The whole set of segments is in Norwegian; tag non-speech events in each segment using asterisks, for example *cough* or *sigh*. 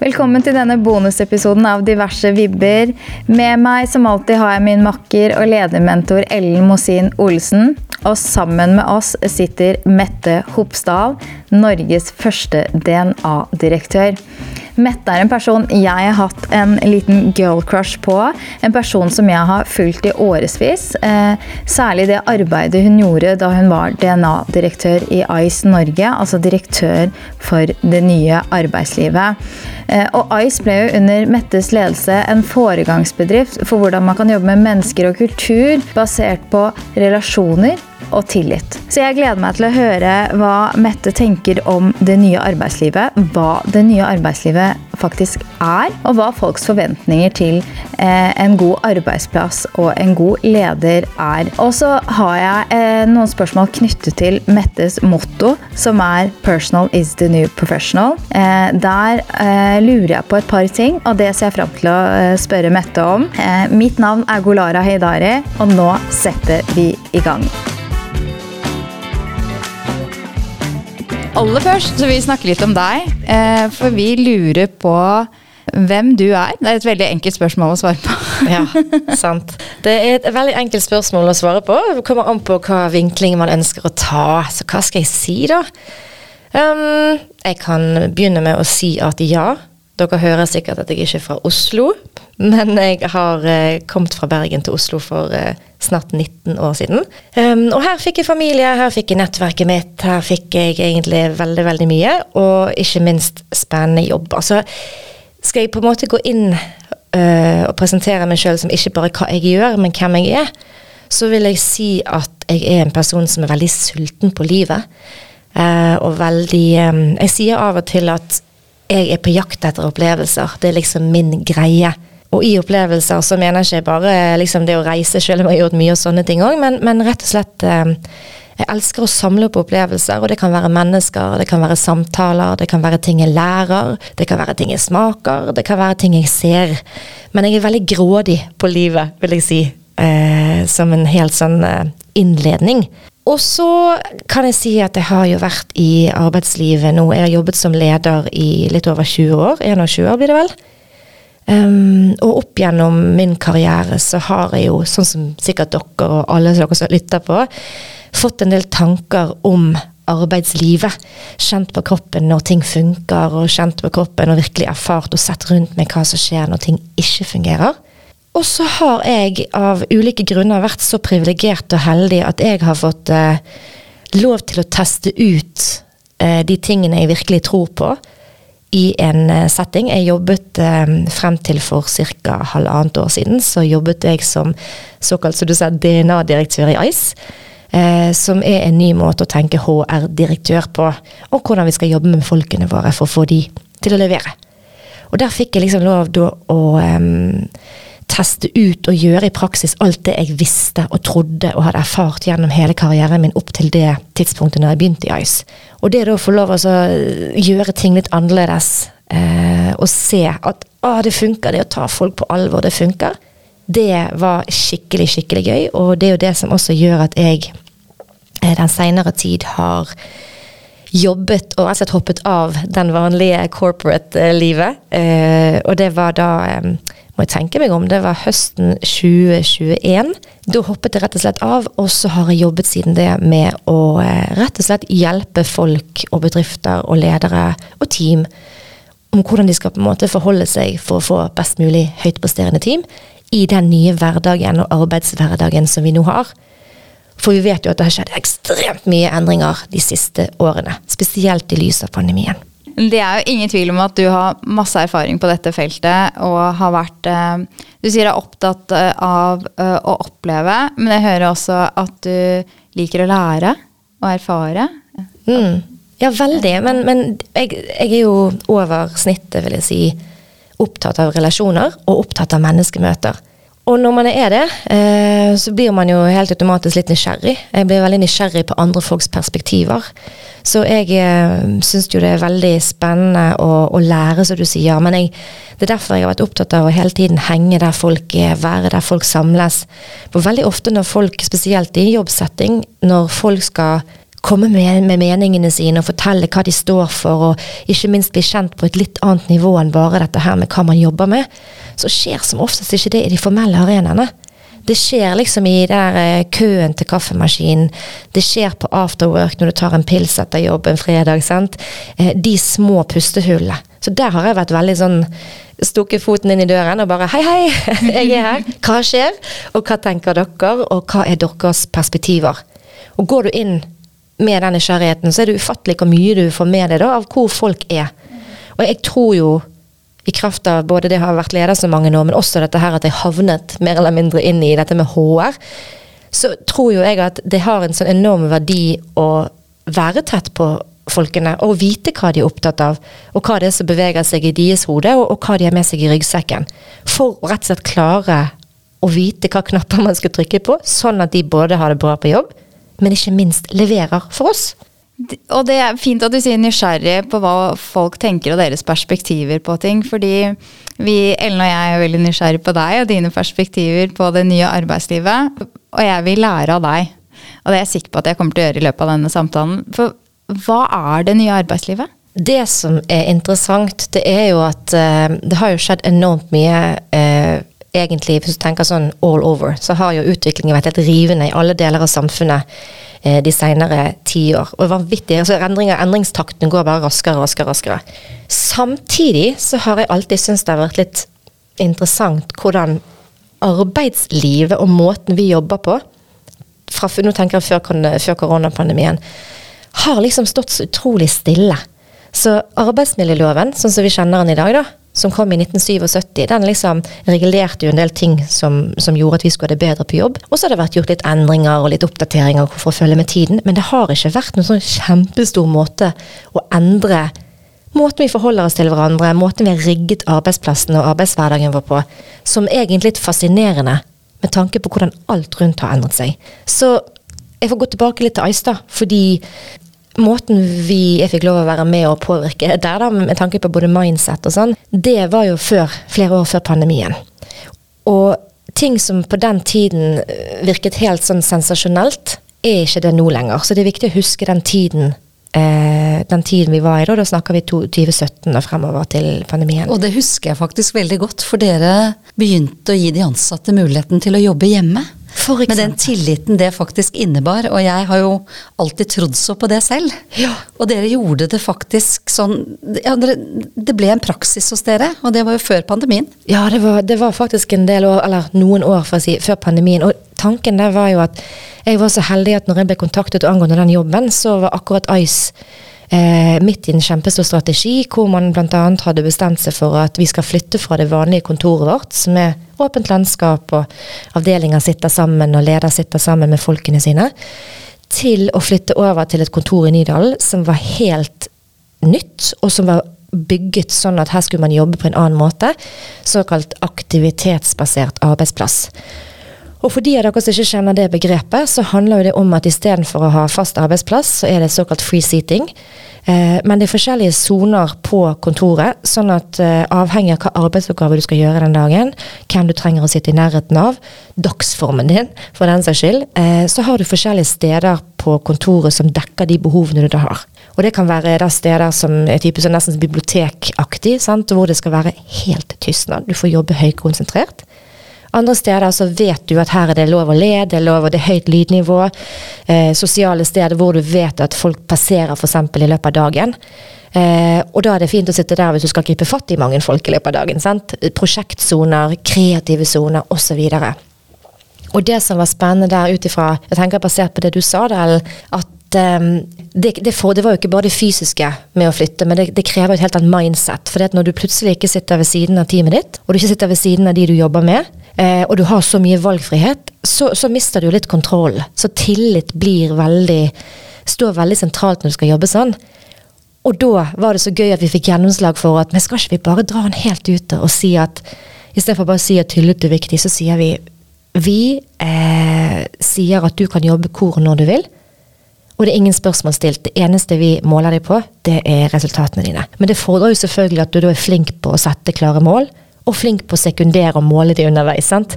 Velkommen til denne bonusepisoden av Diverse vibber. Med meg som alltid har jeg min makker og ledermentor Ellen Mosin Olsen. Og sammen med oss sitter Mette Hopsdal, Norges første DNA-direktør. Mette er en person jeg har hatt en liten girl crush på. En person som jeg har fulgt i årevis. Eh, særlig det arbeidet hun gjorde da hun var DNA-direktør i Ice Norge. Altså direktør for det nye arbeidslivet. Eh, og Ice ble jo under Mettes ledelse en foregangsbedrift for hvordan man kan jobbe med mennesker og kultur basert på relasjoner og tillit. Så jeg gleder meg til å høre hva Mette tenker om det nye arbeidslivet. Hva det nye arbeidslivet faktisk er, og hva folks forventninger til eh, en god arbeidsplass og en god leder er. Og så har jeg eh, noen spørsmål knyttet til Mettes motto, som er 'Personal is the new professional'. Eh, der eh, lurer jeg på et par ting, og det ser jeg fram til å eh, spørre Mette om. Eh, mitt navn er Golara Heidari, og nå setter vi i gang. Aller først så vil vi snakke litt om deg. Eh, for vi lurer på hvem du er. Det er et veldig enkelt spørsmål å svare på. *laughs* ja, sant. Det er et veldig enkelt spørsmål å svare på. Det kommer an på hva vinkling man ønsker å ta. Så hva skal jeg si, da? Um, jeg kan begynne med å si at ja, dere hører sikkert at jeg ikke er fra Oslo, men jeg har eh, kommet fra Bergen til Oslo for eh, snart 19 år siden. Um, og her fikk jeg familie, her fikk jeg nettverket mitt, her fikk jeg egentlig veldig, veldig mye. Og ikke minst spennende jobb. Altså, skal jeg på en måte gå inn uh, og presentere meg sjøl som ikke bare hva jeg gjør, men hvem jeg er, så vil jeg si at jeg er en person som er veldig sulten på livet. Uh, og veldig um, Jeg sier av og til at jeg er på jakt etter opplevelser. Det er liksom min greie. Og i opplevelser så mener jeg ikke bare liksom det å reise, selv om jeg har gjort mye og sånne ting òg, men, men, rett og slett eh, Jeg elsker å samle opp opplevelser, og det kan være mennesker, det kan være samtaler, det kan være ting jeg lærer, det kan være ting jeg smaker, det kan være ting jeg ser. Men jeg er veldig grådig på livet, vil jeg si, eh, som en helt sånn eh, innledning. Og så kan jeg si at jeg har jo vært i arbeidslivet nå. Jeg har jobbet som leder i litt over 20 år. 21 år blir det vel. Um, og opp gjennom min karriere så har jeg jo, sånn som sikkert dere og alle dere som lytter på, fått en del tanker om arbeidslivet. Kjent på kroppen når ting funker, og kjent på kroppen og virkelig erfart og sett rundt meg hva som skjer når ting ikke fungerer. Og så har jeg av ulike grunner vært så privilegert og heldig at jeg har fått eh, lov til å teste ut eh, de tingene jeg virkelig tror på i en eh, setting. Jeg jobbet eh, frem til for ca. halvannet år siden, så jobbet jeg som såkalt som DNA-direktør i ICE. Eh, som er en ny måte å tenke HR-direktør på, og hvordan vi skal jobbe med folkene våre for å få de til å levere. Og der fikk jeg liksom lov da å um, teste ut og gjøre i praksis alt det jeg visste og trodde og hadde erfart gjennom hele karrieren min opp til det tidspunktet når jeg begynte i ICE. Og det å få lov å gjøre ting litt annerledes eh, og se at å, det funker, det å ta folk på alvor, det funker, det var skikkelig, skikkelig gøy. Og det er jo det som også gjør at jeg eh, den seinere tid har jobbet og altså hoppet av den vanlige corporate-livet. Eh, og det var da eh, må jeg tenke meg om, det var høsten 2021. Da hoppet jeg rett og slett av, og så har jeg jobbet siden det med å eh, rett og slett hjelpe folk og bedrifter og ledere og team om hvordan de skal på en måte forholde seg for å få best mulig høytpresterende team i den nye hverdagen og arbeidshverdagen som vi nå har. For vi vet jo at det har skjedd ekstremt mye endringer de siste årene, spesielt i lys av pandemien. Det er jo ingen tvil om at du har masse erfaring på dette feltet og har vært eh, Du sier er opptatt eh, av eh, å oppleve, men jeg hører også at du liker å lære og erfare. Mm. Ja, veldig. Men, men jeg, jeg, er jo over snittet, vil jeg si, opptatt av relasjoner og opptatt av menneskemøter. Og når man er det, så blir man jo helt automatisk litt nysgjerrig. Jeg blir veldig nysgjerrig på andre folks perspektiver. Så jeg eh, syns jo det er veldig spennende å, å lære, som du sier. Men jeg, det er derfor jeg har vært opptatt av å hele tiden henge der folk er, være der folk samles. For veldig ofte når folk, spesielt i jobbsetting, når folk skal komme med, med meningene sine og fortelle hva de står for, og ikke minst bli kjent på et litt annet nivå enn bare dette her med hva man jobber med, så skjer som oftest ikke det i de formelle arenaene. Det skjer liksom i der eh, køen til kaffemaskinen. Det skjer på afterwork når du tar en pils etter jobb en fredag. sant? Eh, de små pustehullene. Så der har jeg vært veldig sånn stukket foten inn i døren og bare Hei, hei, *laughs* jeg er her. Hva skjer? Og hva tenker dere? Og hva er deres perspektiver? Og går du inn med den nysgjerrigheten, så er det ufattelig hvor mye du får med deg da, av hvor folk er. Og jeg tror jo i kraft av både det å ha vært leder så mange år, men også dette her at jeg havnet mer eller mindre inn i dette med HR, så tror jo jeg at det har en sånn enorm verdi å være tett på folkene og vite hva de er opptatt av, og hva det er som beveger seg i deres hode, og, og hva de har med seg i ryggsekken. For å rett og slett klare å vite hva knapper man skal trykke på, sånn at de både har det bra på jobb, men ikke minst leverer for oss. Og det er fint at du sier nysgjerrig på hva folk tenker og deres perspektiver på ting. Fordi vi, Ellen og jeg, er veldig nysgjerrig på deg og dine perspektiver på det nye arbeidslivet. Og jeg vil lære av deg. Og det er jeg sikker på at jeg kommer til å gjøre i løpet av denne samtalen. For hva er det nye arbeidslivet? Det som er interessant, det er jo at uh, det har jo skjedd enormt mye uh, egentlig, hvis du tenker sånn all over, så har jo utviklingen vært helt rivende i alle deler av samfunnet Eh, de senere tiår. Og vanvittig, altså endringer, Endringstakten går bare raskere og raskere. raskere. Samtidig så har jeg alltid syntes det har vært litt interessant hvordan arbeidslivet og måten vi jobber på, fra, nå tenker jeg før, før koronapandemien, har liksom stått så utrolig stille. Så arbeidsmiljøloven, sånn som vi kjenner den i dag, da, som kom i 1977, den liksom regulerte jo en del ting som, som, gjorde at vi skulle ha det bedre på jobb. Og så har det vært gjort litt endringer og litt oppdateringer for å følge med tiden. Men det har ikke vært noen sånn kjempestor måte å endre måten vi forholder oss til hverandre, måten vi har rigget arbeidsplassen og arbeidshverdagen vår på, som er egentlig litt fascinerende med tanke på hvordan alt rundt har endret seg. Så jeg får gå tilbake litt til Aistad, fordi måten vi jeg fikk lov å være med og påvirke der, da, med tanke på både mindset og sånn, det var jo før, flere år før pandemien. Og ting som på den tiden eh, virket helt sånn sensasjonelt, er ikke det nå lenger. Så det er viktig å huske den tiden eh, den tiden vi var i da. Da snakker vi 2017 og fremover til pandemien. Og det husker jeg faktisk veldig godt, for dere begynte å gi de ansatte muligheten til å jobbe hjemme. Med den tilliten det faktisk innebar. Og jeg har jo alltid trodd så på det selv. Ja. Og dere gjorde det faktisk sånn ja, Det ble en praksis hos dere, og det var jo før pandemien. Ja, det var, det var faktisk en del år, eller noen år for å si, før pandemien. Og tanken der var jo at jeg var så heldig at når jeg ble kontaktet angående den jobben, så var akkurat Ice eh, midt i en kjempestor strategi, hvor man bl.a. hadde bestemt seg for at vi skal flytte fra det vanlige kontoret vårt, som er åpent landskap, og avdelinger sitter sammen, og leder sitter sammen med folkene sine, til å flytte over til et kontor i Nydalen som var helt nytt, og som var bygget sånn at her skulle man jobbe på en annen måte. Såkalt aktivitetsbasert arbeidsplass. Og for de av dere som ikke kjenner det begrepet, så handler jo det om at istedenfor å ha fast arbeidsplass, så er det såkalt free seating. Eh, men det er forskjellige soner på kontoret, sånn at eh, avhengig av hva arbeidsoppgave du skal gjøre den dagen, hvem du trenger å sitte i nærheten av, dagsformen din for den saks skyld, eh, så har du forskjellige steder på kontoret som dekker de behovene du har. Og det kan være da steder som er typisk nesten bibliotekaktig, hvor det skal være helt tystnad. Du får jobbe høykonsentrert. Andre steder så vet du at her er det lov å le, det er lov, og det er høyt lydnivå. Eh, sosiale steder hvor du vet at folk passerer f.eks. i løpet av dagen. Eh, og da er det fint å sitte der hvis du skal gripe fatt i mange folk i løpet av dagen. sant? Prosjektsoner, kreative soner osv. Og det som var spennende der ut ifra, jeg tenker basert på det du sa, Del, at um, det, det, for, det, var jo ikke bare det fysiske med å flytte, men det, det krever et helt annet mindset. For når du plutselig ikke sitter ved siden av teamet ditt, og du ikke sitter ved siden av de du jobber med, eh, og du har så mye valgfrihet, så, så mister du litt kontroll. Så tillit blir veldig står veldig sentralt når du skal jobbe sånn. Og da var det så gøy at vi fikk gjennomslag for at men skal ikke vi bare dra den helt ut og si at istedenfor bare å si at tillit er viktig, så sier vi vi eh, sier at du kan jobbe hvor og når du vil. Og det er ingen spørsmål stilt. Det eneste vi måler deg på, det er resultatene dine. Men det fordrer jo selvfølgelig at du da er flink på å sette klare mål, og flink på å sekundere og måle de underveis. sant?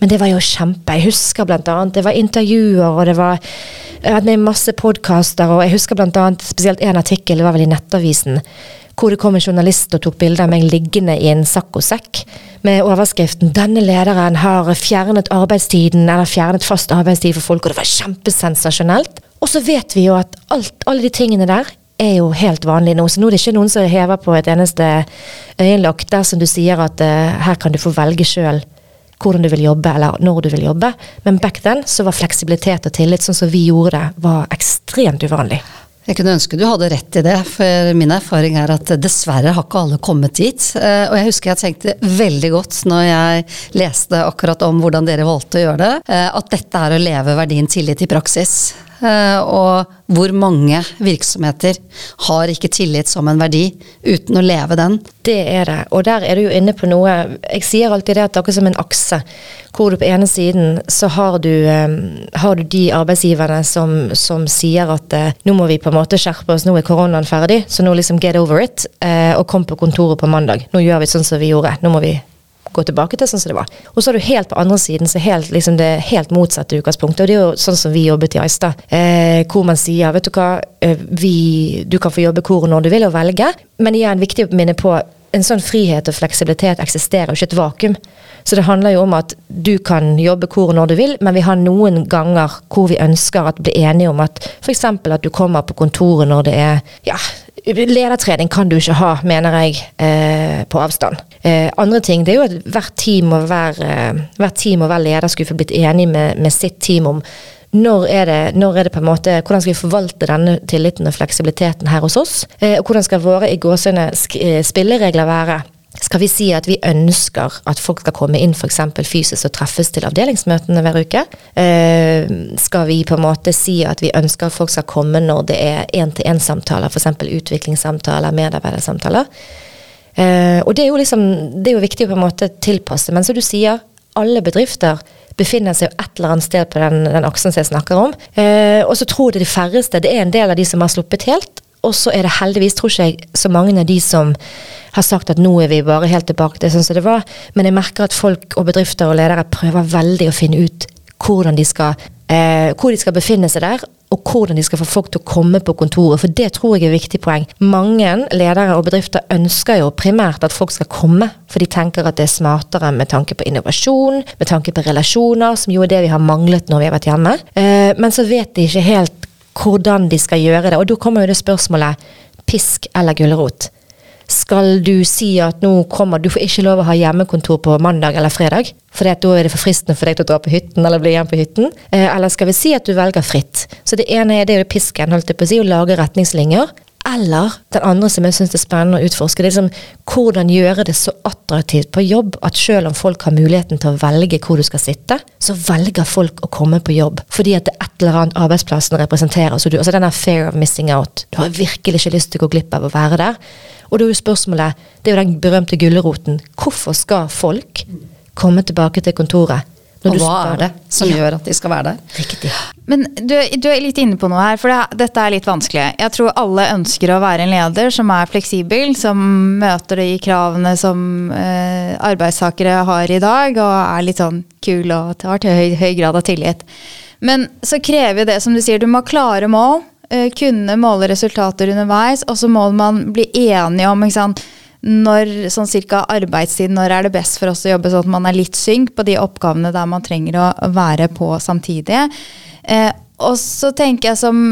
Men det var jo kjempe. Jeg husker blant annet, det var intervjuer, og det var med masse podkaster, og jeg husker blant annet spesielt en artikkel, det var vel i Nettavisen, hvor det kom en journalist og tok bilde av meg liggende i en saccosekk med overskriften 'Denne lederen har fjernet arbeidstiden', eller fjernet fast arbeidstid for folk, og det var kjempesensasjonelt. Og så vet vi jo at alt, alle de tingene der er jo helt vanlig nå. Så nå er det ikke noen som hever på et eneste øyenlokk dersom du sier at uh, her kan du få velge sjøl hvordan du vil jobbe, eller når du vil jobbe. Men back then så var fleksibilitet og tillit, sånn som vi gjorde det, var ekstremt uvanlig. Jeg kunne ønske du hadde rett i det, for min erfaring er at dessverre har ikke alle kommet dit. Eh, og jeg husker jeg tenkte veldig godt når jeg leste akkurat om hvordan dere valgte å gjøre det, eh, at dette er å leve verdien tillit i praksis. Eh, og hvor mange virksomheter har ikke tillit som en verdi uten å leve den? Det er det, og der er du jo inne på noe Jeg sier alltid det at det er akkurat som en akse, hvor du på ene siden så har du, um, har du de arbeidsgiverne som, som sier at uh, nå må vi på en måte skjerpe oss, nå er koronaen ferdig, så nå liksom get over it, og kom på kontoret på mandag. Nå gjør vi sånn som vi gjorde, nå må vi gå tilbake til sånn som det var. Og så har du helt på andre siden så helt, liksom det helt motsatte utgangspunktet. Og det er jo sånn som vi jobbet i Aistad, eh, hvor man sier vet du hva, eh, vi, du kan få jobbe hvor når du vil og velge, men igjen viktig å minne på en sånn frihet og fleksibilitet eksisterer jo ikke et vakuum. Så det handler jo om at du kan jobbe hvor når du vil, men vi har noen ganger hvor vi ønsker at bli enige om at f.eks. at du kommer på kontoret når det er ja, Ledertrening kan du ikke ha, mener jeg, eh, på avstand. Eh, andre ting det er jo at hvert team og hver, eh, hvert team og hver leder skulle få blitt enig med, med sitt team om når er, det, når er, det, på en måte, Hvordan skal vi forvalte denne tilliten og fleksibiliteten her hos oss? Eh, og hvordan skal våre i gåsøgne eh, spilleregler være? Skal vi si at vi ønsker at folk skal komme inn f.eks. fysisk og treffes til avdelingsmøtene hver uke? Eh, skal vi på en måte si at vi ønsker at folk skal komme når det er én-til-én-samtaler, f.eks. utviklingssamtaler, medarbeidersamtaler? Eh, og det er, jo liksom, det er jo viktig å på en måte tilpasse. Men som du sier, alle bedrifter befinner seg jo et eller annet sted på den, den aksen som jeg snakker om. Eh, og så tror det de færreste, det er en del av de som har sluppet helt. Og så er det heldigvis, tror ikke jeg, så mange av de som har sagt at nå er vi bare helt tilbake til sånn som det var. Men jeg merker at folk og bedrifter og ledere prøver veldig å finne ut hvordan de skal, eh, hvor de skal befinne seg der, og hvordan de skal få folk til å komme på kontoret. For det tror jeg er et viktig poeng. Mange ledere og bedrifter ønsker jo primært at folk skal komme, for de tenker at det er smartere med tanke på innovasjon, med tanke på relasjoner, som jo er det vi har manglet når vi har vært hjemme. Eh, men så vet de ikke helt hvordan de skal gjøre det. Og da kommer jo det spørsmålet pisk eller gulrot. Skal du si at nå kommer du får ikke lov å ha hjemmekontor på mandag eller fredag, for da er det for fristende for deg til å dra på hytten eller bli igjen på hytten? Eh, eller skal vi si at du velger fritt? Så det ene er det pisken, holdt jeg på å si, å lage retningslinjer. Eller den andre som jeg syns er spennende å utforske, det er liksom hvordan gjøre det så attraktivt på jobb at selv om folk har muligheten til å velge hvor du skal sitte, så velger folk å komme på jobb fordi at det er et eller annet arbeidsplassen representerer. Så du, altså denne fair of missing out. Du har virkelig ikke lyst til å gå glipp av å være der. Og da er jo spørsmålet, det er jo den berømte gulroten. Hvorfor skal folk komme tilbake til kontoret? Og hva er det som ja. gjør at de skal være der? Riktig. Men du, du, er litt inne på noe her, for det, dette er litt vanskelig. Jeg tror alle ønsker å være en leder som er fleksibel, som møter de kravene som eh, arbeidstakere har i dag, og er litt sånn kul og har til høy, høy grad av tillit. Men så krever det, som du sier, du må ha klare mål. Eh, kunne måle resultater underveis, og så må man bli enige om ikke sant, når sånn cirka arbeidstid, når er det best for oss å jobbe sånn at man er litt synk på de oppgavene der man trenger å være på samtidig. Eh, og så tenker jeg som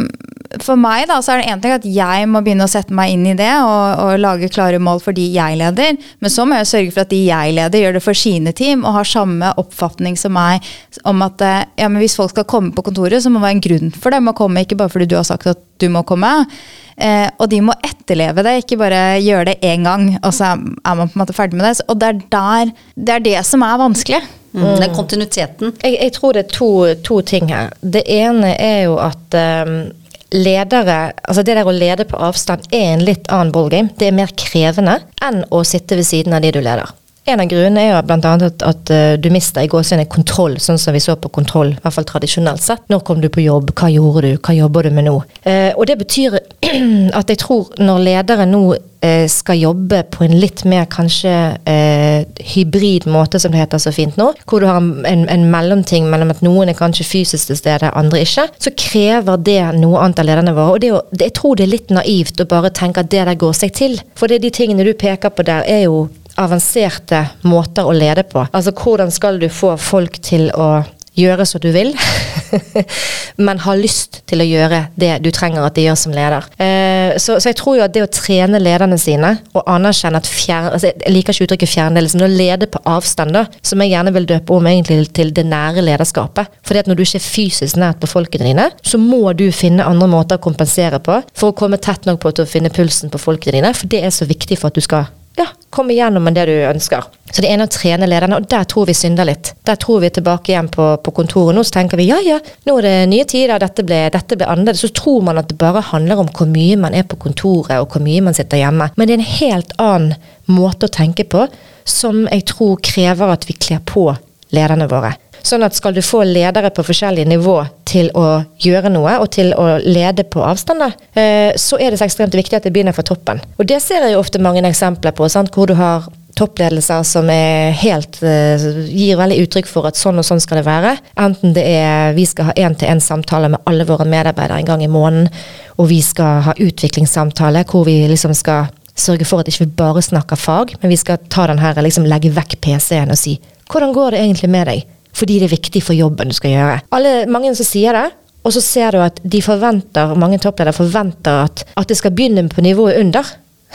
For meg da, så er det én ting at jeg må begynne å sette meg inn i det og, og, lage klare mål for de jeg leder. Men så må jeg sørge for at de jeg leder, gjør det for sine team og har samme oppfatning som meg om at eh, ja, men hvis folk skal komme på kontoret, så må det være en grunn for dem å komme, ikke bare fordi du har sagt at du må komme. Eh, og de må etterleve det, ikke bare gjøre det én gang, og så er man på en måte ferdig med det. Og det er, der, det, er det som er vanskelig. Mm. Den kontinuiteten. Jeg, jeg, tror det er to, to, ting her. Det ene er jo at um, ledere Altså det der å lede på avstand er en litt annen ballgame. Det er mer krevende enn å sitte ved siden av de du leder. En av grunnene er jo annet at, at eh, du mister i gåsehudene kontroll, sånn som vi så på kontroll, i hvert fall tradisjonelt sett. Når kom du på jobb, hva gjorde du, hva jobber du med nå? Eh, og det betyr *clears throat* at jeg tror når ledere nå eh, skal jobbe på en litt mer kanskje eh, hybrid måte, som det heter så fint nå, hvor du har en, en mellomting mellom at noen er kanskje fysisk til stede, andre ikke, så krever det noe annet av lederne våre. Og det, jeg tror det er litt naivt å bare tenke at det der går seg til. For det er de tingene du peker på der, er jo avanserte måter å lede på. Altså hvordan skal du få folk til å gjøre som du vil, *laughs* men ha lyst til å gjøre det du trenger at de gjør som leder. Eh, så, så jeg tror jo at det å trene lederne sine, og anerkjenne at fjern... Altså jeg liker ikke uttrykket fjernledelse, men å lede på avstand, da, som jeg gjerne vil døpe om egentlig til det nære lederskapet. Fordi at når du ikke er fysisk nært på folkene dine, så må du finne andre måter å kompensere på for å komme tett nok på til å finne pulsen på folkene dine, for det er så viktig for at du skal ja, komme igjennom med det du ønsker. Så det ene er å trene lederne, og der tror vi synder litt. Der tror vi tilbake igjen på, på kontoret nå, så tenker vi ja ja, nå er det nye tider, dette ble, dette ble annerledes. Så tror man at det bare handler om hvor mye man er på kontoret, og hvor mye man sitter hjemme. Men det er en helt annen måte å tenke på, som jeg tror krever at vi kler på lederne våre. Sånn at skal du få ledere på forskjellige nivå til å gjøre noe, og til å lede på avstand, eh, så er det så ekstremt viktig at det begynner fra toppen. Og det ser jeg jo ofte mange eksempler på, sant? hvor du har toppledelser som helt, eh, gir veldig uttrykk for at sånn og sånn skal det være. Enten det er vi skal ha én-til-én-samtale med alle våre medarbeidere en gang i måneden, og vi skal ha utviklingssamtale hvor vi liksom skal sørge for at ikke vi ikke bare snakker fag, men vi skal ta den liksom legge vekk PC-en og si hvordan går det egentlig med deg? Fordi det er viktig for jobben du skal gjøre. Alle, mange som sier det, og så ser du at de forventer, mange toppledere forventer at, at det skal begynne på nivået under.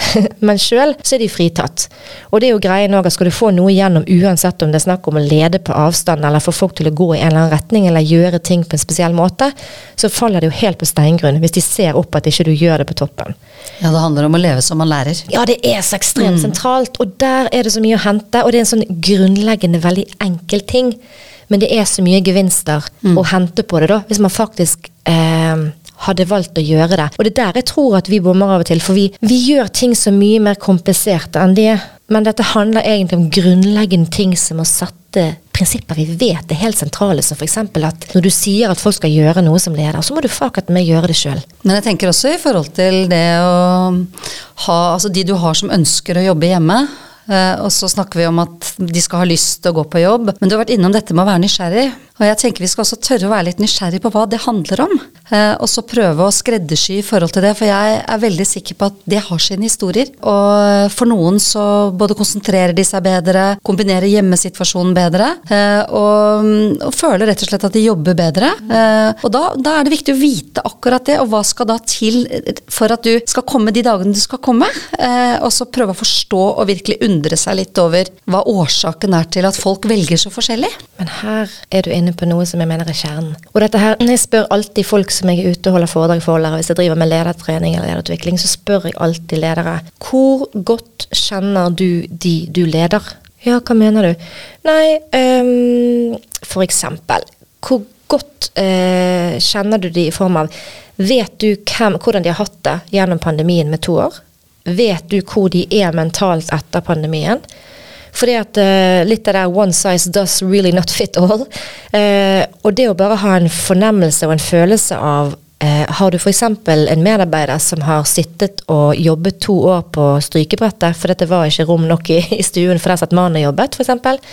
*laughs* Men sjøl så er de fritatt. Og det er jo greien også, at skal du få noe igjennom uansett om det er snakk om å lede på avstand, eller få folk til å gå i en eller annen retning, eller gjøre ting på en spesiell måte, så faller det jo helt på steingrunn hvis de ser opp at ikke du gjør det på toppen. Ja, det handler om å leve som man lærer. Ja, det er så ekstremt sentralt, og der er det så mye å hente. Og det er en sånn grunnleggende, veldig enkel ting. Men det er så mye gevinster å hente på det, da, hvis man faktisk eh, hadde valgt å gjøre det. Og det er der jeg tror at vi bommer av og til, for vi, vi gjør ting så mye mer kompliserte enn det. Men dette handler egentlig om grunnleggende ting som å sette prinsipper vi vet er helt sentrale, som f.eks. at når du sier at folk skal gjøre noe som leder, så må du fakat meg gjøre det sjøl. Men jeg tenker også i forhold til det å ha Altså de du har som ønsker å jobbe hjemme. Eh, og så snakker vi om at de skal ha lyst til å gå på jobb. Men du har vært innom dette med å være nysgjerrig. Og jeg tenker vi skal også tørre å være litt nysgjerrig på hva det handler om. Eh, og så prøve å skreddersy i forhold til det, for jeg er veldig sikker på at det har sine historier. Og for noen så både konsentrerer de seg bedre, kombinerer hjemmesituasjonen bedre, eh, og, og føler rett og slett at de jobber bedre. Og da, da er det viktig å vite akkurat det, og hva skal da til for at du skal komme de dagene du skal komme. Og så prøve å forstå og virkelig undre seg litt over hva årsaken er til at folk velger så forskjellig. Men her er du inne på noe som jeg mener er kjernen. Og dette her, Jeg spør alltid folk som jeg er ute og holder foredrag for, eller hvis jeg driver med ledertrening eller lederutvikling, så spør jeg alltid ledere hvor godt kjenner du de du leder? Ja, hva mener du? Nei, um, for eksempel. Hvor godt uh, kjenner du de i form av Vet du hvem, hvordan de har hatt det gjennom pandemien med to år? Vet du hvor de er mentalt etter pandemien? Fordi at uh, litt av det der one size does really not fit all. Uh, og det å bare ha en fornemmelse og en følelse av uh, Har du f.eks. en medarbeider som har sittet og jobbet to år på strykebrettet fordi det var ikke rom nok i, *laughs* i stuen for der satt mannen jobbet, f.eks.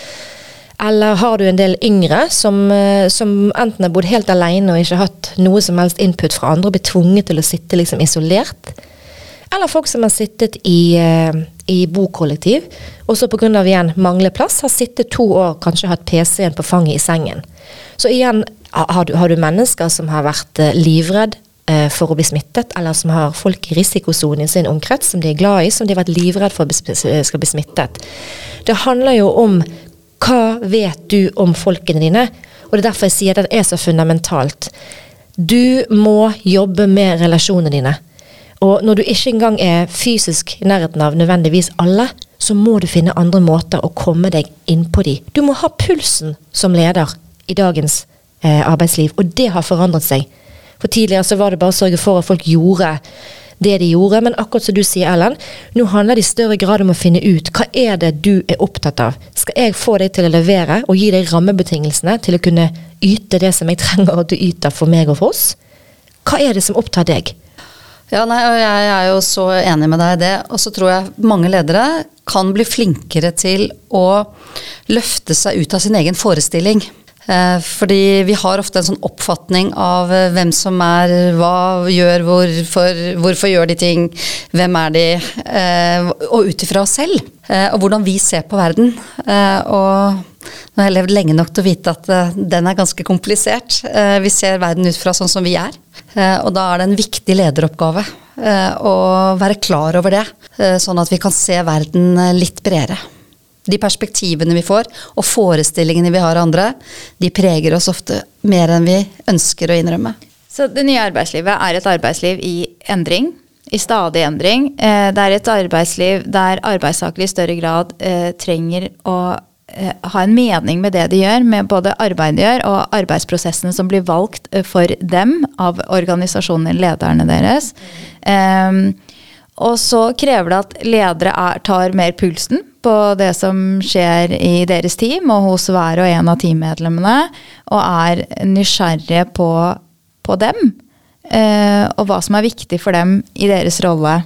Eller har du en del yngre som, som enten har bodd helt alene og ikke hatt noe som helst input fra andre og blitt tvunget til å sitte liksom isolert? Eller folk som har sittet i, eh, i bokollektiv, og så pga. igjen mangler plass, har sittet to år, kanskje hatt PC-en på fanget i sengen. Så igjen, har du, har du mennesker som har vært eh, livredd eh, for å bli smittet, eller som har folk i risikosonen i sin omkrets som de er glad i, som de har vært livredd for skal bli smittet. Det handler jo om hva vet du om folkene dine? Og det er derfor jeg sier at det er så fundamentalt. Du må jobbe med relasjonene dine. Og når du ikke engang er fysisk i nærheten av nødvendigvis alle, så må du finne andre måter å komme deg innpå de. Du må ha pulsen som leder i dagens eh, arbeidsliv, og det har forandret seg. For tidligere så var det bare å sørge for at folk gjorde det de gjorde. Men akkurat som du sier, Ellen, nå handler det i større grad om å finne ut hva er det du er opptatt av. Skal jeg få deg til å levere og gi deg rammebetingelsene til å kunne yte det som jeg trenger at du yter for meg og for oss? Hva er det som opptar deg? Ja, nei, og Jeg er jo så enig med deg i det. Og så tror jeg mange ledere kan bli flinkere til å løfte seg ut av sin egen forestilling. Eh, fordi vi har ofte en sånn oppfatning av eh, hvem som er hva, gjør hvorfor, hvorfor gjør de ting, hvem er de, eh, og ut ifra oss selv. Og hvordan vi ser på verden. Og nå har jeg levd lenge nok til å vite at den er ganske komplisert. Vi ser verden ut fra sånn som vi er. Og da er det en viktig lederoppgave å være klar over det, sånn at vi kan se verden litt bredere de perspektivene vi får, og forestillingene vi har av andre, de preger oss ofte mer enn vi ønsker å innrømme. Så det nye arbeidslivet er et arbeidsliv i endring, i stadig endring. Det er et arbeidsliv der arbeidstakere i større grad trenger å ha en mening med det de gjør, med både arbeidet de gjør og arbeidsprosessene som blir valgt for dem av organisasjonen, lederne deres. Um, Og så krever det at ledere er, tar mer pulsen på det som skjer i deres team og hos hver og en av teammedlemmene, og er nysgjerrige på, på dem. Uh, og hva som er viktig for dem i deres rolle.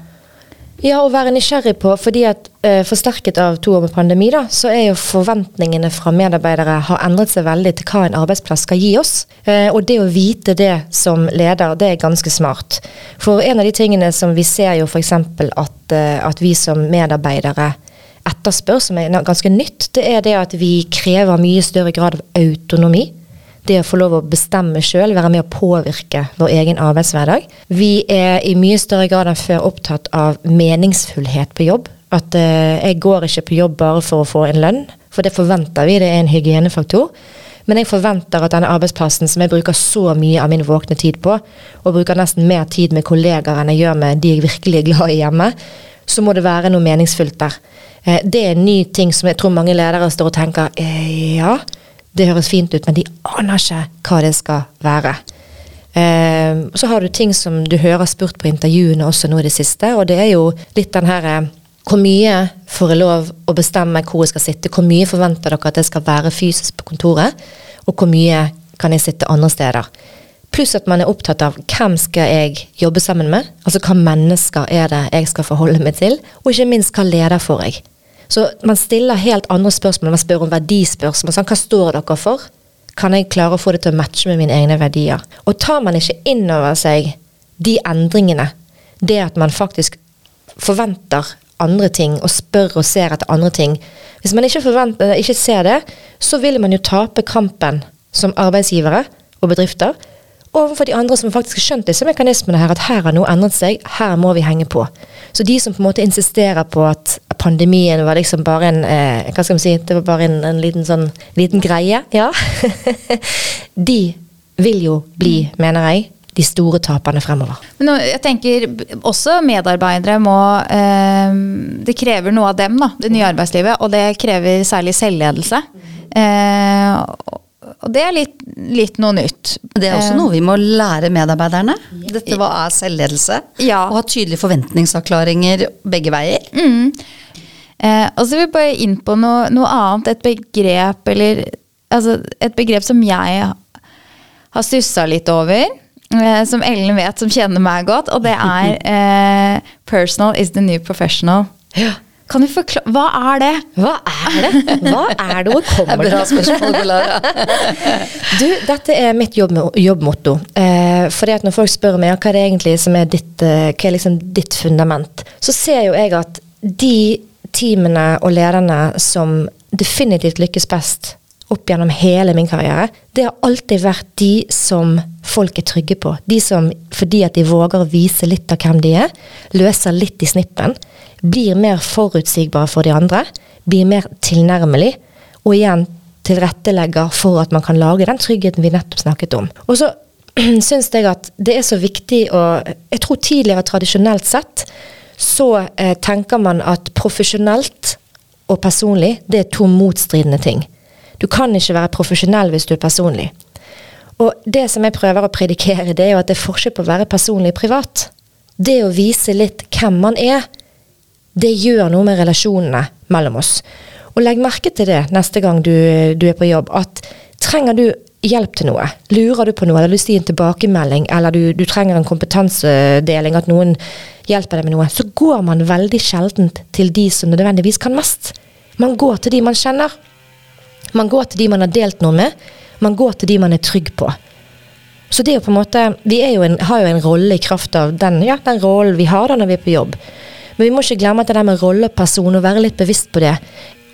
Ja, å være nysgjerrig på, fordi at eh, forsterket av to år med pandemi, da, så er jo forventningene fra medarbeidere har endret seg veldig til hva en arbeidsplass skal gi oss. Eh, og det å vite det som leder, det er ganske smart. For en av de tingene som vi ser jo f.eks. At, eh, at vi som medarbeidere etterspør, som er ganske nytt, det er det at vi krever mye større grad av autonomi det å få lov å bestemme sjøl, være med å påvirke vår egen arbeidshverdag. Vi er i mye større grad enn før opptatt av meningsfullhet på jobb. At eh, jeg går ikke på jobb bare for å få en lønn, for det forventer vi, det er en hygienefaktor. Men jeg forventer at denne arbeidsplassen som jeg bruker så mye av min våkne tid på, og bruker nesten mer tid med kollegaer enn jeg gjør med de jeg virkelig er glad i hjemme, så må det være noe meningsfullt der. Uh, det er en ny ting som jeg tror mange ledere står og tenker eh, ja det høres fint ut, men de aner ikke hva det skal være. Eh, så har du ting som du hører spurt på intervjuene også nå i det siste, og det er jo litt den her eh, hvor mye får jeg lov å bestemme hvor jeg skal sitte? Hvor mye forventer dere at jeg skal være fysisk på kontoret? Og hvor mye kan jeg sitte andre steder? Pluss at man er opptatt av hvem skal jeg jobbe sammen med? Altså hva mennesker er det jeg skal forholde meg til? Og ikke minst hva leder får jeg? Så man stiller helt andre spørsmål. Man spør om verdispørsmål. Sånn, hva står dere for? Kan jeg klare å få det til å matche med mine egne verdier? Og tar man ikke inn over seg de endringene, det at man faktisk forventer andre ting og spør og ser etter andre ting Hvis man ikke, ikke ser det, så vil man jo tape kampen som arbeidsgivere og bedrifter overfor de andre som faktisk har skjønt disse mekanismene her, at her har noe endret seg, her må vi henge på. Så de som på en måte insisterer på at pandemien var liksom bare en eh, Hva skal man si, det var bare en, en liten sånn liten greie, ja. *laughs* de vil jo bli, mener jeg, de store taperne fremover. Men jeg tenker også medarbeidere må eh, Det krever noe av dem, da, det nye arbeidslivet. Og det krever særlig selvledelse. Eh, og det er litt, litt, noe nytt. Det er også eh, noe vi må lære medarbeiderne. Dette hva er selvledelse? Ja. Og ha tydelige forventningsavklaringer begge veier. Mm. Eh, og så vil vi bare inn på noe, noe annet. Et begrep eller altså et begrep som jeg har stussa litt over. Eh, som Ellen vet, som kjenner meg godt. Og det er *laughs* eh, 'personal is the new professional'. Ja. Kan du forklare Hva er det? Hva er det? Hva er det? Hvor kommer *laughs* det Bra spørsmål, Lara. *laughs* du, dette er mitt jobb, jobbmotto. Eh, fordi at når folk spør meg hva er det egentlig som er ditt, eh, hva er liksom ditt fundament, så ser jo jeg at de teamene og lederne som definitivt lykkes best opp gjennom hele min karriere, det har alltid vært de som folk er trygge på. De som, fordi at de våger å vise litt av hvem de er, løser litt i snippen blir mer forutsigbare for de andre, blir mer tilnærmelig, og igjen tilrettelegger for at man kan lage den tryggheten vi nettopp snakket om. Og så *clears throat* syns jeg at det er så viktig å Jeg tror tidligere tradisjonelt sett så eh, tenker man at profesjonelt og personlig, det er to motstridende ting. Du kan ikke være profesjonell hvis du er personlig. Og det som jeg prøver å predikere, det er jo at det er forskjell på å være personlig privat. det å vise litt hvem man er, det gjør noe med relasjonene mellom oss. Og legg merke til det neste gang du, du er på jobb, at trenger du hjelp til noe, lurer du på noe, eller å gi en tilbakemelding, eller du, du trenger en kompetansedeling, at noen hjelper deg med noe, så går man veldig sjeldent til de som nødvendigvis kan mest. Man går til de man kjenner. Man går til de man har delt noe med. Man går til de man er trygg på. Så det er jo på en måte Vi jo en, har jo en rolle i kraft av den, ja, den rollen vi har da når vi er på jobb. Men vi må ikke glemme at det der med rolle og person, og være litt bevisst på det.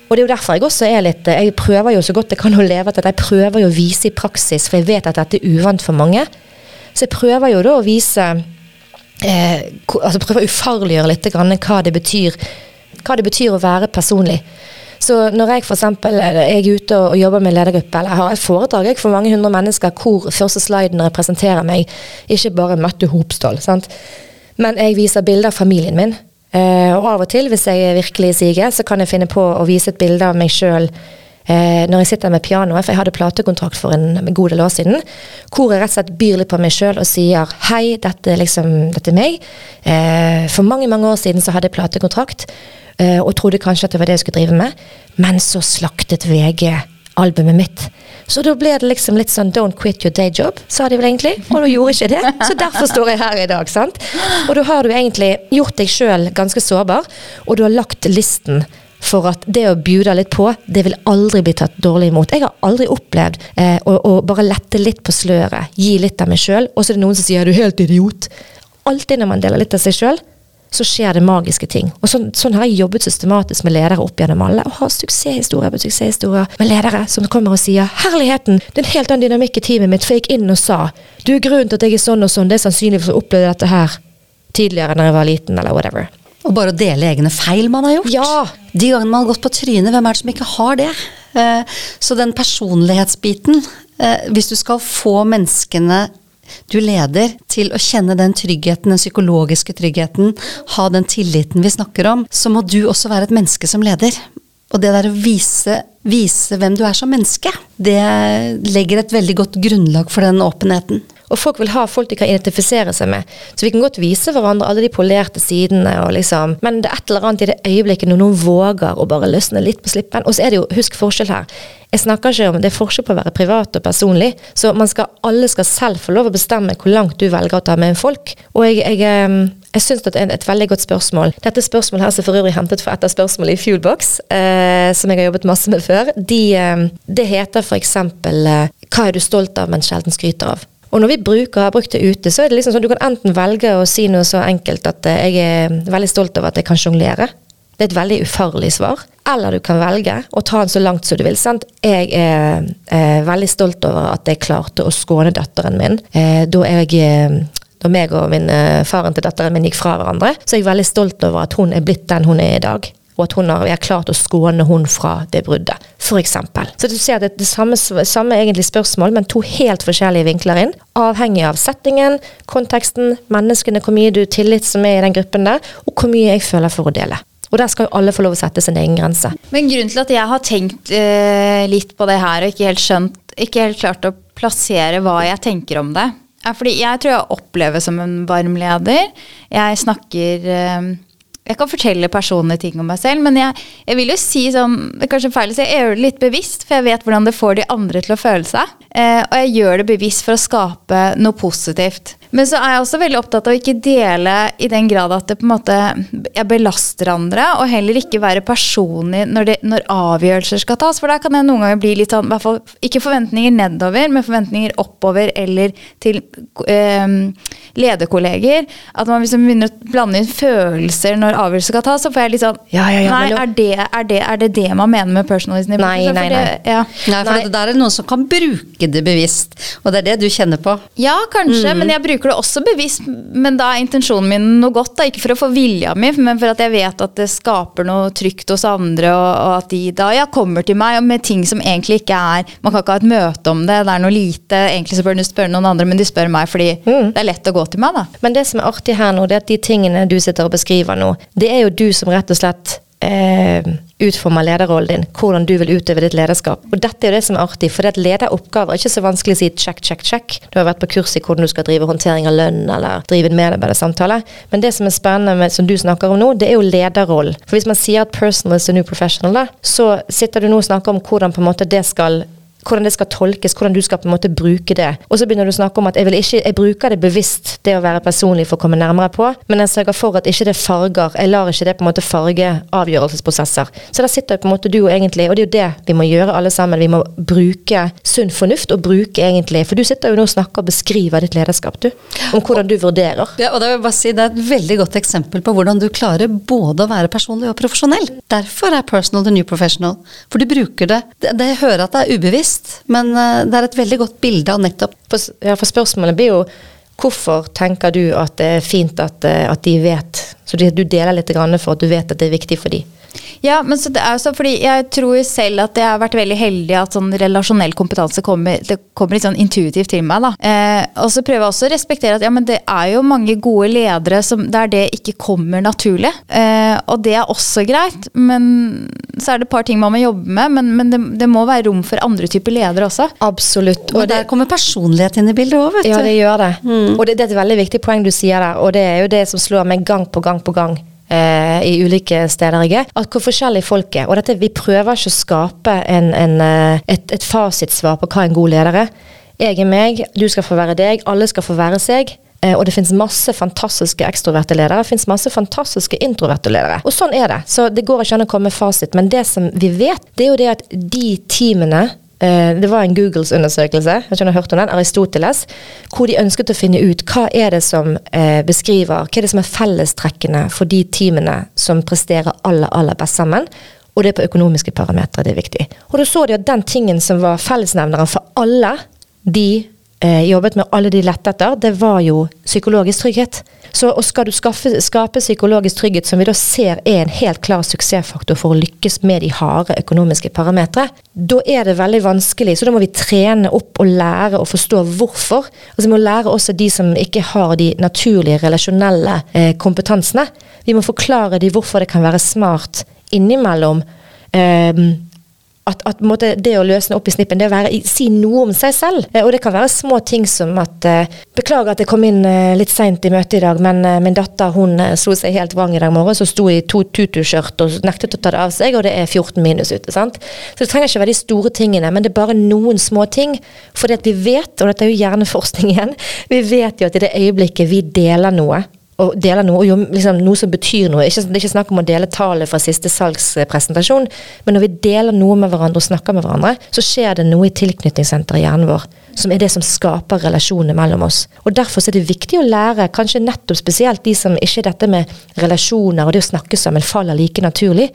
Og det er jo derfor jeg også er litt Jeg prøver jo så godt jeg kan å leve det, jeg prøver jo å vise i praksis, for jeg vet at dette er uvant for mange. Så jeg prøver jo da å vise eh, altså Prøver å ufarliggjøre litt grann hva det betyr hva det betyr å være personlig. Så når jeg f.eks. er ute og jobber med ledergruppe, eller har et foredrag for mange hundre mennesker hvor første sliden representerer meg, ikke bare Mette Hopsdal, sant? men jeg viser bilder av familien min. Uh, og av og til, hvis jeg er virkelig siger, så kan jeg finne på å vise et bilde av meg sjøl eh, når jeg sitter med pianoet, for jeg hadde platekontrakt for en god del år siden, hvor jeg rett og slett byr litt på meg sjøl og sier hei, dette, liksom, dette er meg. Uh, for mange, mange år siden så hadde jeg platekontrakt, og trodde kanskje at det var det jeg skulle drive med, men så slaktet VG albumet mitt. Så da ble det liksom litt sånn 'don't quit your day job', sa de vel egentlig. Og da gjorde ikke det. Så derfor står jeg her i dag. sant? Og da har du egentlig gjort deg sjøl ganske sårbar, og du har lagt listen for at det å bjude litt på, det vil aldri bli tatt dårlig imot. Jeg har aldri opplevd eh, å, å, bare lette litt på sløret, gi litt av meg sjøl, og så er det noen som sier 'er du helt idiot'? Alltid når man deler litt av seg sjøl, så skjer det magiske ting. Og sånn, sånn, har jeg jobbet systematisk med ledere opp gjennom alle, og har suksesshistorier på suksesshistorier med ledere som kommer og sier 'Herligheten, det er en helt annen dynamikk i teamet mitt', for jeg gikk inn og sa 'Du er grunnen til at jeg er sånn og sånn, det er sannsynlig for å oppleve dette her tidligere når jeg var liten', eller whatever. Og bare å dele egne feil man har gjort. Ja. De gangene man har gått på trynet, hvem er det som ikke har det? Eh, så den personlighetsbiten, eh, hvis du skal få menneskene du leder, til å kjenne den tryggheten, den psykologiske tryggheten, ha den tilliten vi snakker om, så må du også være et menneske som leder. Og det der å vise, vise hvem du er som menneske, det legger et veldig godt grunnlag for den åpenheten. Og folk vil ha folk de kan identifisere seg med. Så vi kan godt vise hverandre alle de polerte sidene, og liksom, men det er et eller annet i det øyeblikket når noen våger å bare løsne litt på slippen. Og så er det jo, husk forskjell her. Jeg snakker ikke om, Det er forskjell på å være privat og personlig. Så skal, alle skal selv få lov å bestemme hvor langt du velger å ta med en folk. Og jeg, jeg, jeg syns det er et veldig godt spørsmål. Dette spørsmålet her som for øvrig hentet fra et av spørsmålene i Fuelbox, eh, som jeg har jobbet masse med før, de, det heter f.eks. Eh, hva er du stolt av, men sjelden skryter av? Og når vi bruker, har brukt det ute, så er det liksom sånn du kan enten velge å si noe så enkelt at eh, jeg er veldig stolt over at jeg kan sjonglere. Det er et veldig ufarlig svar. Eller du kan velge å ta den så langt som du vil. Sant? Jeg er er veldig stolt over at jeg klarte å skåne datteren min. Eh, da jeg eh, da meg og min, eh, faren til datteren min gikk fra hverandre, så er jeg veldig stolt over at hun er blitt den hun er i dag og at hun har, vi har klart å skåne hun fra det bruddet, f.eks. Så du ser det er det samme, samme spørsmål, men to helt forskjellige vinkler inn. Avhengig av settingen, konteksten, menneskene, hvor mye du tillit som er i den gruppen der, og hvor mye jeg føler for å dele. Og der skal jo alle få lov å sette sin egen grense. Men grunnen til at jeg har tenkt eh, litt på det her, og ikke helt skjønt, ikke helt klart å plassere hva jeg tenker om det, er fordi jeg tror jeg opplever som en varm leder. Jeg snakker eh, jeg kan fortelle personlige ting om meg selv, men jeg, jeg vil jo si sånn Det er kanskje feil å si, jeg gjør det litt bevisst, for jeg vet hvordan det får de andre til å føle seg. Eh, og jeg gjør det bevisst for å skape noe positivt. Men så er jeg også veldig opptatt av å ikke dele i den grad at det på en måte jeg belaster andre, og heller ikke være personlig når, det, når avgjørelser skal tas. For der kan jeg noen ganger bli litt sånn, i hvert fall ikke forventninger nedover, men forventninger oppover eller til eh, lederkolleger. At man liksom begynner å blande inn følelser når avgjørelser skal tas, så får jeg litt sånn ja, ja, ja, Nei, er det, er, det, er det, det man mener med personalism? Nei, nei, nei. Nei, for nei. det der er noen som kan bruke det bevisst, og det er det du kjenner på? Ja, kanskje, mm. men jeg bruker bruker det også bevisst, men da er intensjonen min noe godt. Da. Ikke for å få vilja mi, men for at jeg vet at det skaper noe trygt hos andre, og, og at de da ja, kommer til meg med ting som egentlig ikke er Man kan ikke ha et møte om det, det er noe lite. Egentlig så bør du spørre noen andre, men de spør meg fordi mm. det er lett å gå til meg, da. Men det som er artig her nå, det er at de tingene du sitter og beskriver nå, det er jo du som rett og slett eh, utformer lederrollen din, hvordan du vil utøve ditt lederskap. Og dette er jo det som er artig, for det at lederoppgaver er ikke så vanskelig å si check, check, check. Du har vært på kurs i hvordan du skal drive håndtering av lønn eller drive en medarbeidersamtale. Men det som er spennende med, som du snakker om nå, det er jo lederrollen. For hvis man sier at personal is the new professional, da, så sitter du nå og snakker om hvordan på en måte det skal hvordan det skal tolkes, hvordan du skal på en måte bruke det. Og så begynner du å snakke om at jeg, vil ikke, jeg bruker det bevisst, det å være personlig for å komme nærmere på, men jeg sørger for at ikke det farger, jeg lar ikke det på en måte farge avgjørelsesprosesser. Så der sitter på en måte du og egentlig, og det er jo det vi må gjøre alle sammen, vi må bruke sunn fornuft og bruke egentlig, for du sitter jo nå og snakker og beskriver ditt lederskap, du, om hvordan du vurderer. Ja, og det, vil bare si, det er et veldig godt eksempel på hvordan du klarer både å være personlig og profesjonell. Derfor er personal the new professional, for du bruker det. Det, det jeg hører at det er ubevisst, bevisst, men eh, det er et veldig godt bilde av nettopp For, ja, for spørsmålet blir jo hvorfor tenker du at det er fint at, eh, at de vet Så du deler litt for at du vet at det er viktig for dem? Ja, men så det er så fordi jeg tror selv at jeg har vært veldig heldig at sånn relasjonell kompetanse kommer, det kommer litt sånn intuitivt til meg. da. Eh, og så prøver jeg også å respektere at ja, men det er jo mange gode ledere som, der det ikke kommer naturlig. Eh, og det er også greit, men så er det et par ting man må jobbe med. Men, men det, det, må være rom for andre typer ledere også. Absolutt. Og, og der kommer personlighet inn i bildet òg, vet du. Ja, det gjør det. Mm. Og det, det er et veldig viktig poeng du sier der, og det er jo det som slår meg gang på gang på gang eh, i ulike steder jeg er, at hvor forskjellige folk er. Og dette, vi prøver ikke å skape en, en, eh, et, et fasitsvar på hva en god leder er. Jeg er meg, du skal få være deg, alle skal få være seg. Eh, og det finnes masse fantastiske ekstroverte ledere, det finnes masse fantastiske introverte ledere. Og sånn er det. Så det går ikke an å komme med fasit. Men det som vi vet, det er jo det at de teamene det var en Googles undersøkelse jeg har hørt om den, Aristoteles, hvor de ønsket å finne ut hva er det som eh, beskriver, hva er det som er fellestrekkene for de teamene som presterer aller, aller best sammen. Og det er på økonomiske parametere det er viktig. Og da så de at den tingen som var fellesnevneren for alle de eh, jobbet med, alle de lette etter, det var jo psykologisk trygghet. Så skal du skaffe, skape psykologisk trygghet, som vi da ser er en helt klar suksessfaktor for å lykkes med de harde økonomiske parametere, da er det veldig vanskelig. Så da må vi trene opp og lære å forstå hvorfor. Altså Vi må lære også de som ikke har de naturlige, relasjonelle eh, kompetansene. Vi må forklare de hvorfor det kan være smart innimellom. Eh, at, at måte, det å løsne opp i snippen, det å være, si noe om seg selv. Eh, og det kan være små ting som at eh, Beklager at jeg kom inn eh, litt seint i møtet i dag, men min datter hun slo seg helt vrang i dag morgen, så sto i to tutu-skjørt og nektet å ta det av seg, og det er 14 minus ute. sant? Så det trenger ikke være de store tingene, men det er bare noen små ting. For vi vet, og dette er jo hjerneforskning igjen, *laughs* vi vet jo at i det øyeblikket vi deler noe og deler noe, jo, liksom, noe som betyr noe. Ikke, det er ikke snakk om å dele tallet fra siste salgspresentasjon, men når vi deler noe med hverandre og snakker med hverandre, så skjer det noe i tilknytningssenteret i hjernen vår som er det som skaper relasjonene mellom oss. Og Derfor er det viktig å lære, kanskje nettopp spesielt de som ikke dette med relasjoner og det å snakke sammen faller like naturlig,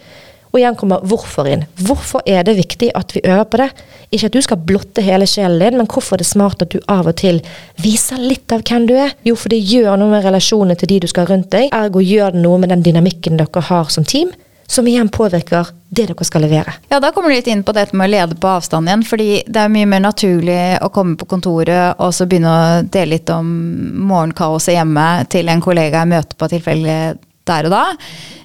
og igjen kommer hvorfor inn. Hvorfor er det viktig at vi øver på det? Ikke at du skal blotte hele sjelen din, men hvorfor er det smart at du av og til viser litt av hvem du er? Jo, for det gjør noe med relasjonene til de du skal rundt deg. Ergo gjør det noe med den dynamikken dere har som team. Som igjen påvirker det dere skal levere. Ja, Da kommer du litt inn på dette med å lede på avstand igjen. fordi det er mye mer naturlig å komme på kontoret og så begynne å dele litt om morgenkaoset hjemme til en kollega jeg møter på tilfeldig der og da,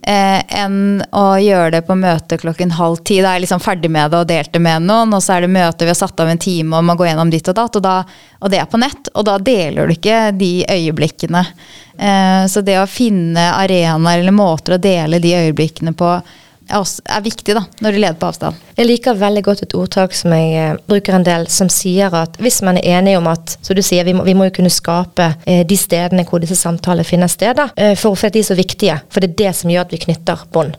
eh, enn å gjøre det på møte klokken halv ti. Da er jeg liksom ferdig med det og delt det med noen, og så er det møte vi har satt av en time og man går gjennom ditt og datt, og, da, og det er på nett. Og da deler du ikke de øyeblikkene. Eh, så det å finne arenaer eller måter å dele de øyeblikkene på er viktig da, når du leder på avstand. Jeg liker veldig godt et ordtak som jeg eh, bruker en del, som sier at hvis man er enig om at så du sier, vi må, vi må jo kunne skape eh, de stedene hvor disse samtalene finner sted, da, eh, for at de er så viktige. For det er det som gjør at vi knytter bånd.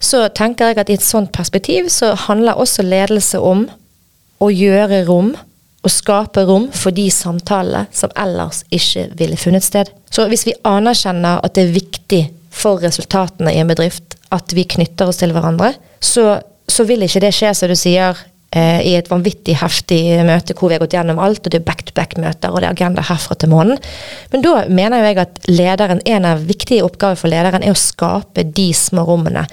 Så tenker jeg at i et sånt perspektiv så handler også ledelse om å gjøre rom og skape rom for de samtalene som ellers ikke ville funnet sted. Så hvis vi anerkjenner at det er viktig for resultatene i en bedrift at vi knytter oss til hverandre, så, så vil ikke det skje, som du sier, eh, i et vanvittig heftig møte hvor vi har gått gjennom alt, og det er back-to-back-møter, og det er agenda herfra til månen. Men da mener jo jeg at lederen, en av viktige oppgaver for lederen er å skape de små rommene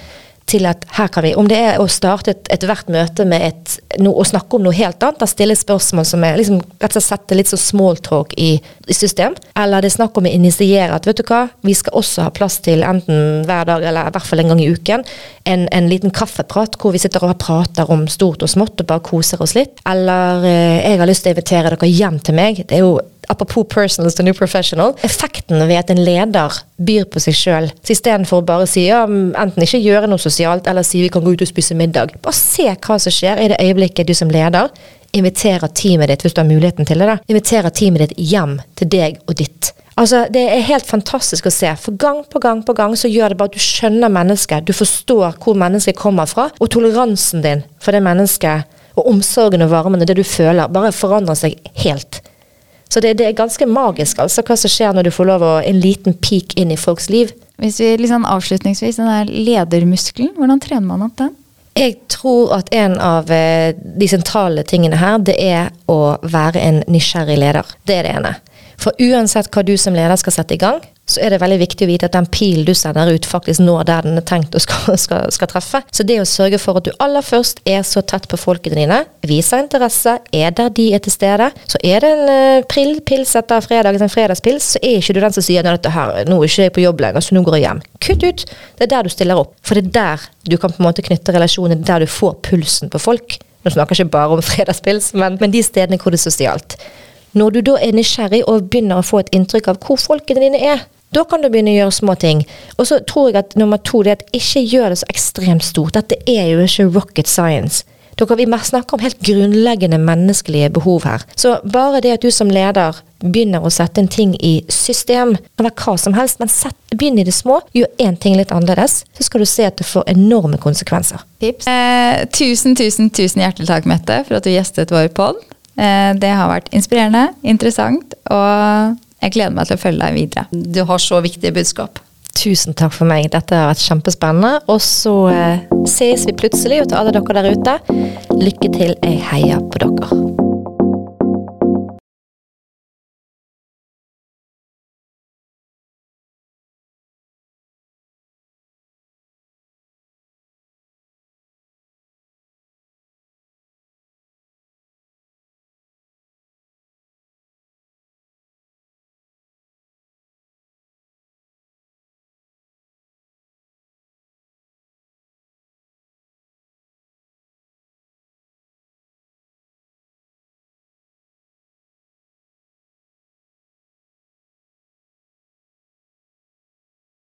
til at her kan vi, om det er å starte et- ethvert møte med et, no, å snakke om noe helt annet, da stille spørsmål som er liksom, rett og slett sette litt sånn smalltalk i, i system, eller det er snakk om å initiere at vet du hva, vi skal også ha plass til enten hver dag eller i hvert fall en gang i uken, en, en liten kaffeprat hvor vi sitter og prater om stort og smått og bare koser oss litt, eller eh, jeg har lyst til å invitere dere hjem til meg, det er jo Apropos personal to new professional. Effekten ved at en leder byr på seg sjøl, istedenfor å bare si ja, enten ikke gjøre noe sosialt, eller si vi kan gå ut og spise middag. Bare se hva som skjer i det øyeblikket du som leder inviterer teamet ditt, hvis du har muligheten til det, da, inviterer teamet ditt hjem til deg og ditt. Altså, Det er helt fantastisk å se, for gang på gang på gang så gjør det bare at du skjønner mennesket, du forstår hvor mennesket kommer fra, og toleransen din for det mennesket, og omsorgen og varmen og det du føler, bare forandrer seg helt. Så det, det er ganske magisk altså, hva som skjer når du får lov å en liten peak inn i folks liv. Hvis vi liksom avslutningsvis, den der ledermuskelen, hvordan trener man opp den? Jeg tror at en av eh, de sentrale tingene her, det er å være en nysgjerrig leder. Det er det ene. For uansett hva du som leder skal sette i gang, så er det veldig viktig å vite at den pilen du sender ut, faktisk når der den er tenkt å skal, *laughs* skal, skal treffe. Så det å sørge for at du aller først er så tett på folkene dine, viser interesse, er der de er til stede. Så er det en uh, prill, pils etter fredag, en fredagspils, så er ikke du den som sier at nå er ikke jeg på jobb lenger, så nå går jeg hjem. Kutt ut! Det er der du stiller opp. For det er der du kan på en måte knytte relasjoner, der du får pulsen på folk. Nå snakker jeg ikke bare om *laughs* fredagspils, men, men de stedene hvor det er sosialt. Når du da er nysgjerrig og begynner å få et inntrykk av hvor folkene dine er, da kan du begynne å gjøre små ting. Og så tror jeg at nummer to det er at ikke gjør det så ekstremt stort. Dette er jo ikke rocket science. Dere, vi snakker om helt grunnleggende menneskelige behov her. Så bare det at du som leder begynner å sette en ting i system, eller hva som helst, men sett, begynn i det små, gjør én ting litt annerledes, så skal du se at det får enorme konsekvenser. Eh, tusen, tusen, tusen hjertelig takk, Mette, for at du gjestet vår pod. Eh, det har vært inspirerende, interessant, og jeg gleder meg til å følge deg videre. Du har så viktige budskap. Tusen takk for meg. Dette har vært kjempespennende. Og så eh, ses vi plutselig. Og til alle dere der ute, lykke til. Jeg heier på dere.